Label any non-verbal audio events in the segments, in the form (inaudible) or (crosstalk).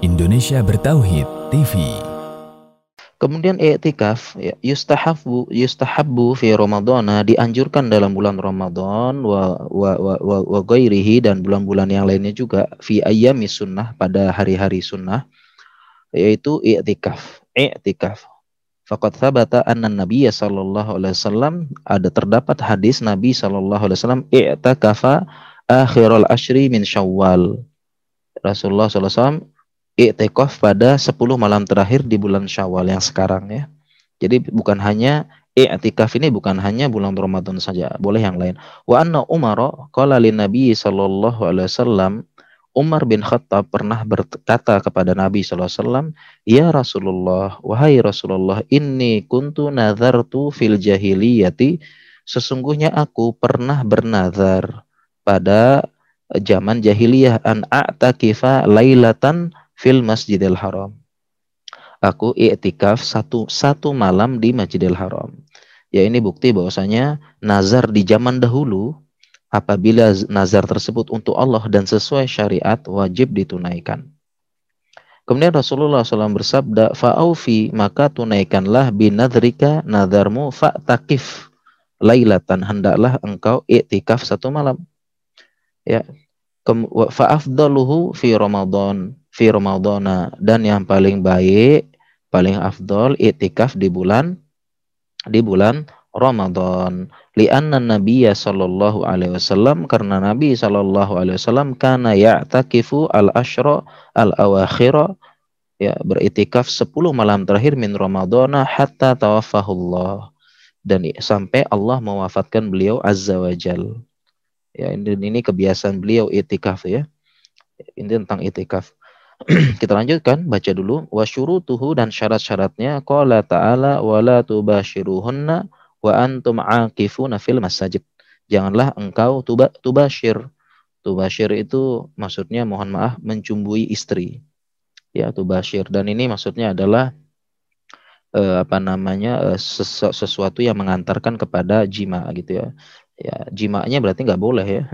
Indonesia Bertauhid TV. Kemudian i'tikaf ya, yustahabbu yustahabbu fi Ramadhana dianjurkan dalam bulan Ramadan wa wa wa, wa, wa ghairihi dan bulan-bulan yang lainnya juga fi ayyami sunnah pada hari-hari sunnah yaitu i'tikaf. I'tikaf. Faqad thabata anna Nabi sallallahu alaihi wasallam ada terdapat hadis Nabi sallallahu alaihi wasallam i'takafa akhirul ashri min Syawal. Rasulullah sallallahu i'tikaf pada 10 malam terakhir di bulan Syawal yang sekarang ya. Jadi bukan hanya i'tikaf ini bukan hanya bulan Ramadan saja, boleh yang lain. Wa anna Umar qala lin Nabi sallallahu alaihi wasallam Umar bin Khattab pernah berkata kepada Nabi SAW, Ya Rasulullah, wahai Rasulullah, inni kuntu nazartu fil jahiliyati, sesungguhnya aku pernah bernazar pada zaman jahiliyah an a'takifa lailatan fil Masjidil Haram. Aku i'tikaf satu satu malam di Masjidil Haram. Ya ini bukti bahwasanya nazar di zaman dahulu apabila nazar tersebut untuk Allah dan sesuai syariat wajib ditunaikan. Kemudian Rasulullah SAW bersabda, Fa'aufi maka tunaikanlah binadrika nadarmu fa'takif lailatan hendaklah engkau iktikaf satu malam. Ya, fa'afdaluhu fi Ramadan fi Ramadana dan yang paling baik, paling afdol itikaf di bulan di bulan Ramadan. Lianna Nabi sallallahu alaihi wasallam karena Nabi sallallahu alaihi wasallam kana ya'takifu al-asyra al-awakhira ya beritikaf 10 malam terakhir min Ramadana hatta tawaffahullah dan sampai Allah mewafatkan beliau azza wajal. Ya ini, ini kebiasaan beliau itikaf ya. Ini tentang itikaf. (clears throat) Kita lanjutkan baca dulu wa syurutuhu dan syarat-syaratnya qala ta'ala wala tubashiruhunna wa antum aqifuna fil masajid. Janganlah engkau tuba tubashir. Tubashir itu maksudnya mohon maaf mencumbui istri. Ya, tubashir dan ini maksudnya adalah uh, apa namanya uh, sesu sesuatu yang mengantarkan kepada jima gitu ya ya jimaknya berarti nggak boleh ya.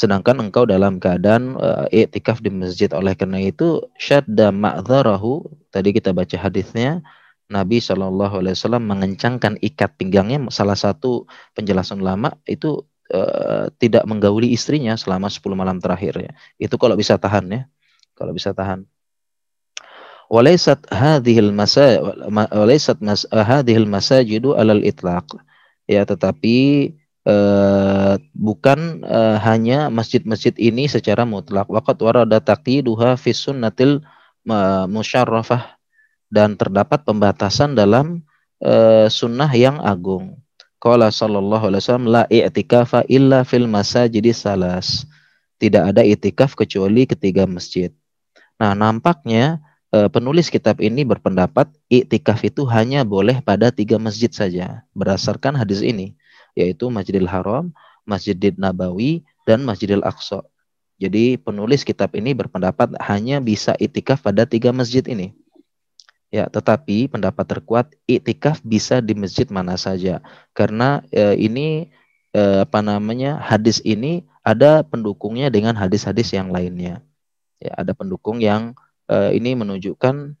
Sedangkan engkau dalam keadaan uh, iktikaf di masjid oleh karena itu syadda ma'dzarahu tadi kita baca hadisnya Nabi Shallallahu Alaihi Wasallam mengencangkan ikat pinggangnya salah satu penjelasan lama itu uh, tidak menggauli istrinya selama 10 malam terakhir ya. Itu kalau bisa tahan ya. Kalau bisa tahan. Walaisat hadhil masa walaisat mas, hadhil masajidu alal itlaq. Ya, tetapi uh, bukan uh, hanya masjid-masjid ini secara mutlak. Waqat warada taqiduha fi sunnatil uh, musyarrafah dan terdapat pembatasan dalam uh, sunnah yang agung. Qala sallallahu alaihi wasallam la i'tikafa illa fil masajidi salas. Tidak ada itikaf kecuali ketiga masjid. Nah, nampaknya penulis kitab ini berpendapat iktikaf itu hanya boleh pada tiga masjid saja berdasarkan hadis ini yaitu Masjidil Haram, Masjidil Nabawi, dan Masjidil Aqsa. Jadi penulis kitab ini berpendapat hanya bisa itikaf pada tiga masjid ini. Ya, tetapi pendapat terkuat itikaf bisa di masjid mana saja karena e, ini e, apa namanya hadis ini ada pendukungnya dengan hadis-hadis yang lainnya. Ya, ada pendukung yang e, ini menunjukkan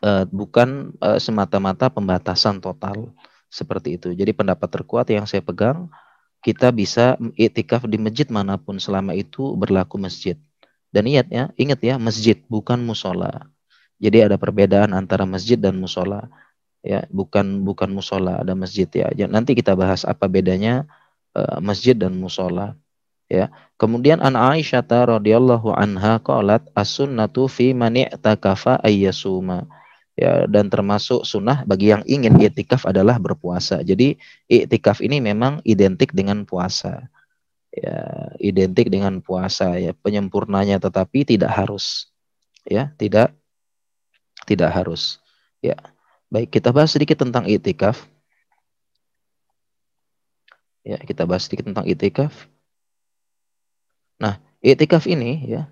e, bukan e, semata-mata pembatasan total seperti itu. Jadi pendapat terkuat yang saya pegang, kita bisa itikaf di masjid mana pun selama itu berlaku masjid. Dan ingat ya, ingat ya, masjid bukan musola. Jadi ada perbedaan antara masjid dan musola. Ya, bukan bukan musola, ada masjid ya. Nanti kita bahas apa bedanya uh, masjid dan musola. Ya. Kemudian an Aisyah radhiyallahu anha qalat as-sunnatu fi man i'takafa ayyasuma ya dan termasuk sunnah bagi yang ingin itikaf adalah berpuasa. Jadi itikaf ini memang identik dengan puasa. Ya, identik dengan puasa ya, penyempurnanya tetapi tidak harus. Ya, tidak tidak harus. Ya. Baik, kita bahas sedikit tentang itikaf. Ya, kita bahas sedikit tentang itikaf. Nah, itikaf ini ya.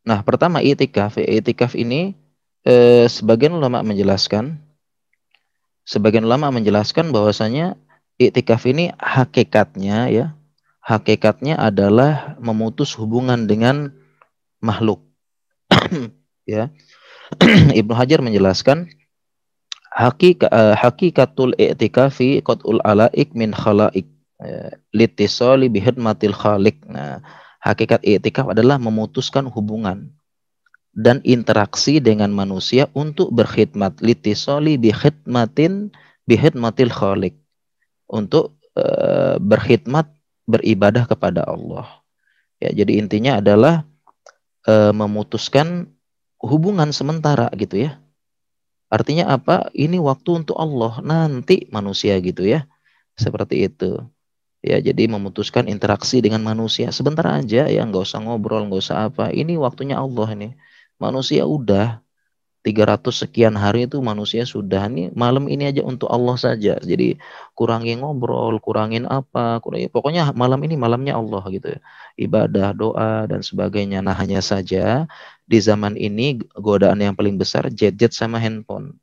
Nah, pertama itikaf, itikaf ini eh, sebagian ulama menjelaskan sebagian ulama menjelaskan bahwasanya iktikaf ini hakikatnya ya hakikatnya adalah memutus hubungan dengan makhluk. (clears throat) Ya. (clears throat) Ibnu Hajar menjelaskan uh, hakikatul i'tikafi qat'ul alaik min khalaik uh, litisali bihidmatil khalik. Nah, hakikat i'tikaf adalah memutuskan hubungan dan interaksi dengan manusia untuk berkhidmat litisali bihidmatin bihidmatil khalik untuk uh, berkhidmat beribadah kepada Allah. Ya, jadi intinya adalah uh, memutuskan hubungan sementara gitu ya. Artinya apa? Ini waktu untuk Allah, nanti manusia gitu ya. Seperti itu. Ya, jadi memutuskan interaksi dengan manusia sebentar aja ya, nggak usah ngobrol, nggak usah apa. Ini waktunya Allah ini. Manusia udah 300 sekian hari itu manusia sudah nih malam ini aja untuk Allah saja. Jadi kurangi ngobrol, kurangin apa, kurangi pokoknya malam ini malamnya Allah gitu ya. Ibadah, doa dan sebagainya. Nah, hanya saja di zaman ini godaan yang paling besar gadget sama handphone.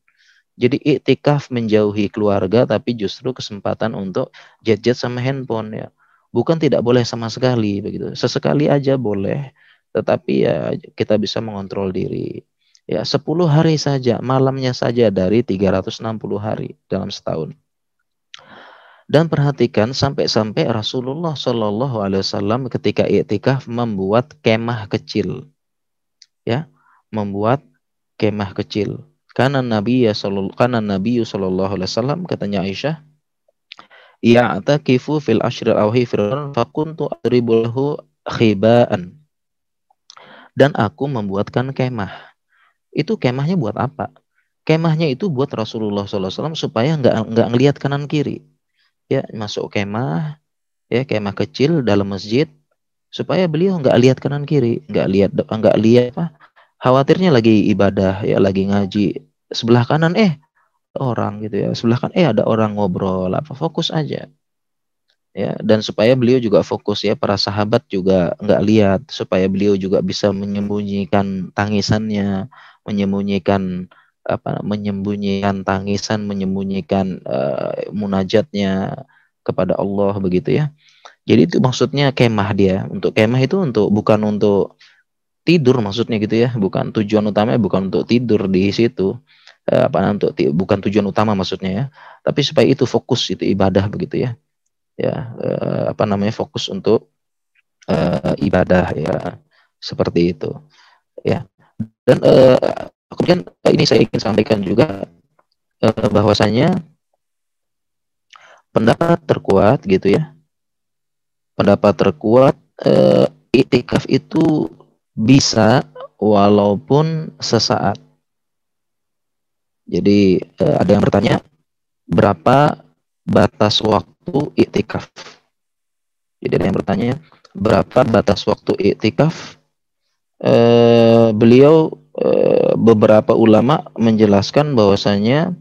Jadi iktikaf menjauhi keluarga tapi justru kesempatan untuk gadget sama handphone ya. Bukan tidak boleh sama sekali begitu. Sesekali aja boleh, tetapi ya kita bisa mengontrol diri Ya, 10 hari saja, malamnya saja dari 360 hari dalam setahun. Dan perhatikan sampai-sampai Rasulullah Shallallahu Alaihi Wasallam ketika iktikaf membuat kemah kecil, ya, membuat kemah kecil. Karena Nabi ya karena Nabi Shallallahu Alaihi Wasallam katanya Aisyah, ya atakifu fil ashril awhifir fakuntu adribulahu khibaan. Dan aku membuatkan kemah itu kemahnya buat apa? Kemahnya itu buat Rasulullah SAW supaya nggak nggak ngelihat kanan kiri. Ya masuk kemah, ya kemah kecil dalam masjid supaya beliau nggak lihat kanan kiri, nggak lihat nggak lihat apa. Khawatirnya lagi ibadah, ya lagi ngaji. Sebelah kanan eh orang gitu ya, sebelah kan eh ada orang ngobrol apa fokus aja ya. Dan supaya beliau juga fokus ya para sahabat juga nggak lihat. Supaya beliau juga bisa menyembunyikan tangisannya menyembunyikan apa menyembunyikan tangisan menyembunyikan uh, munajatnya kepada Allah begitu ya. Jadi itu maksudnya kemah dia. Untuk kemah itu untuk bukan untuk tidur maksudnya gitu ya. Bukan tujuan utamanya bukan untuk tidur di situ. Uh, apa untuk bukan tujuan utama maksudnya ya. Tapi supaya itu fokus itu ibadah begitu ya ya uh, apa namanya fokus untuk uh, ibadah ya seperti itu ya dan uh, kemudian ini saya ingin sampaikan juga uh, bahwasanya pendapat terkuat gitu ya. Pendapat terkuat uh, itikaf itu bisa walaupun sesaat. Jadi uh, ada yang bertanya berapa batas waktu itikaf? Jadi ada yang bertanya berapa batas waktu itikaf eh, beliau eh, beberapa ulama menjelaskan bahwasanya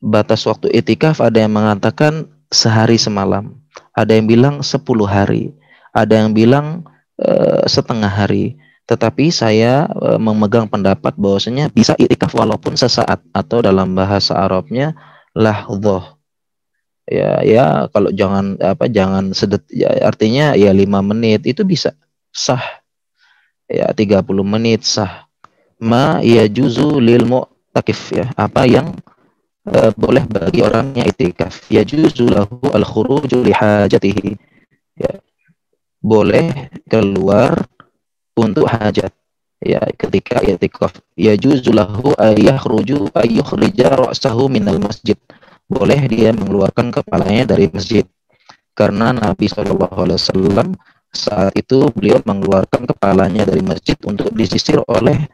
batas waktu itikaf ada yang mengatakan sehari semalam, ada yang bilang 10 hari, ada yang bilang eh, setengah hari. Tetapi saya e, memegang pendapat bahwasanya bisa itikaf walaupun sesaat atau dalam bahasa Arabnya lahdhah. Ya, ya kalau jangan apa jangan sedet ya, artinya ya lima menit itu bisa sah. Ya 30 menit sah. Ma ya juzu lil mu'takif ya. Apa yang uh, boleh bagi orang yang itikaf. Ya juzu lahu al khuruju li hajatihi. Ya boleh keluar untuk hajat. Ya ketika itikaf. Ya juzu lahu ayakhruju ayukhrija ra'sahu minal masjid boleh dia mengeluarkan kepalanya dari masjid karena Nabi Shallallahu Alaihi Wasallam saat itu beliau mengeluarkan kepalanya dari masjid untuk disisir oleh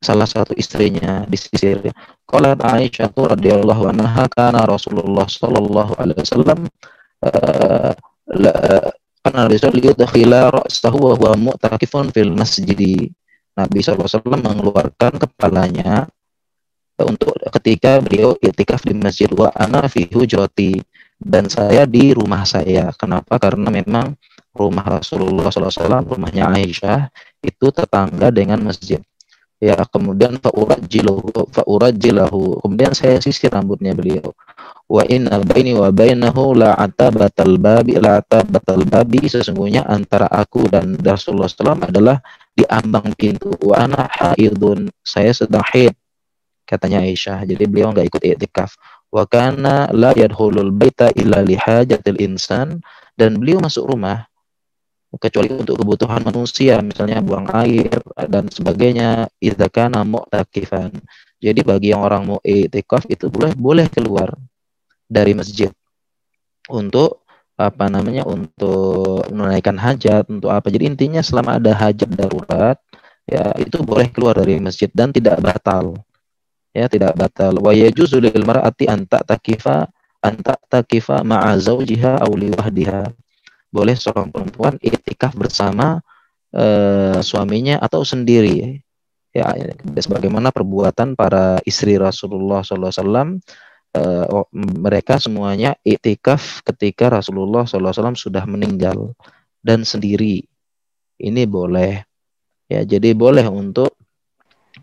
salah satu istrinya disisir. Qalat Aisyah radhiyallahu anha kana Rasulullah sallallahu alaihi wasallam uh, karena sallallahu yudkhila ra'sahu wa huwa mu'takifun fil masjid. Nabi SAW mengeluarkan kepalanya untuk ketika beliau itikaf di masjid wa ana fi hujrati dan saya di rumah saya. Kenapa? Karena memang rumah Rasulullah SAW, rumahnya Aisyah itu tetangga dengan masjid. Ya, kemudian faurajilahu faurajilahu. Kemudian saya sisir rambutnya beliau. Wa inna baini wa bainahu la atabatal babi la atabatal babi sesungguhnya antara aku dan Rasulullah SAW adalah di ambang pintu wa ana haidun saya sedang haid katanya Aisyah. Jadi beliau nggak ikut i'tikaf. Wa kana la yadkhulul baita illa li hajatil insan. Dan beliau masuk rumah kecuali untuk kebutuhan manusia misalnya buang air dan sebagainya idza mu'takifan. Jadi bagi yang orang mau i'tikaf itu boleh boleh keluar dari masjid. Untuk apa namanya untuk menunaikan hajat untuk apa. Jadi intinya selama ada hajat darurat ya itu boleh keluar dari masjid dan tidak batal ya tidak batal wa yajuzu lil mar'ati an takifa an takifa ma'a zawjiha aw liwahdiha boleh seorang perempuan itikaf bersama uh, suaminya atau sendiri ya sebagaimana perbuatan para istri Rasulullah SAW uh, mereka semuanya iktikaf ketika Rasulullah SAW sudah meninggal dan sendiri. Ini boleh. Ya, jadi boleh untuk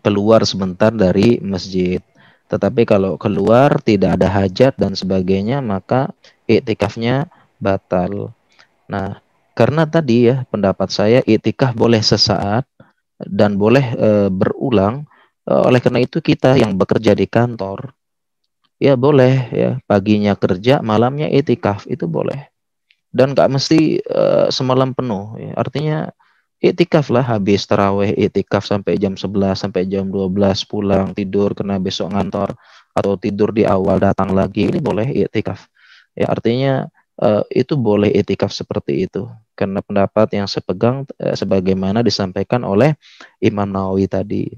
keluar sebentar dari masjid. Tetapi kalau keluar tidak ada hajat dan sebagainya, maka iktikafnya batal. Nah, karena tadi ya pendapat saya iktikaf boleh sesaat dan boleh e, berulang. E, oleh karena itu kita yang bekerja di kantor ya boleh ya paginya kerja malamnya itikaf itu boleh dan nggak mesti uh, semalam penuh ya. artinya itikaf lah habis terawih itikaf sampai jam 11 sampai jam 12 pulang tidur karena besok ngantor atau tidur di awal datang lagi ini boleh itikaf. Ya artinya uh, itu boleh itikaf seperti itu. Karena pendapat yang sepegang uh, sebagaimana disampaikan oleh Imam Nawawi tadi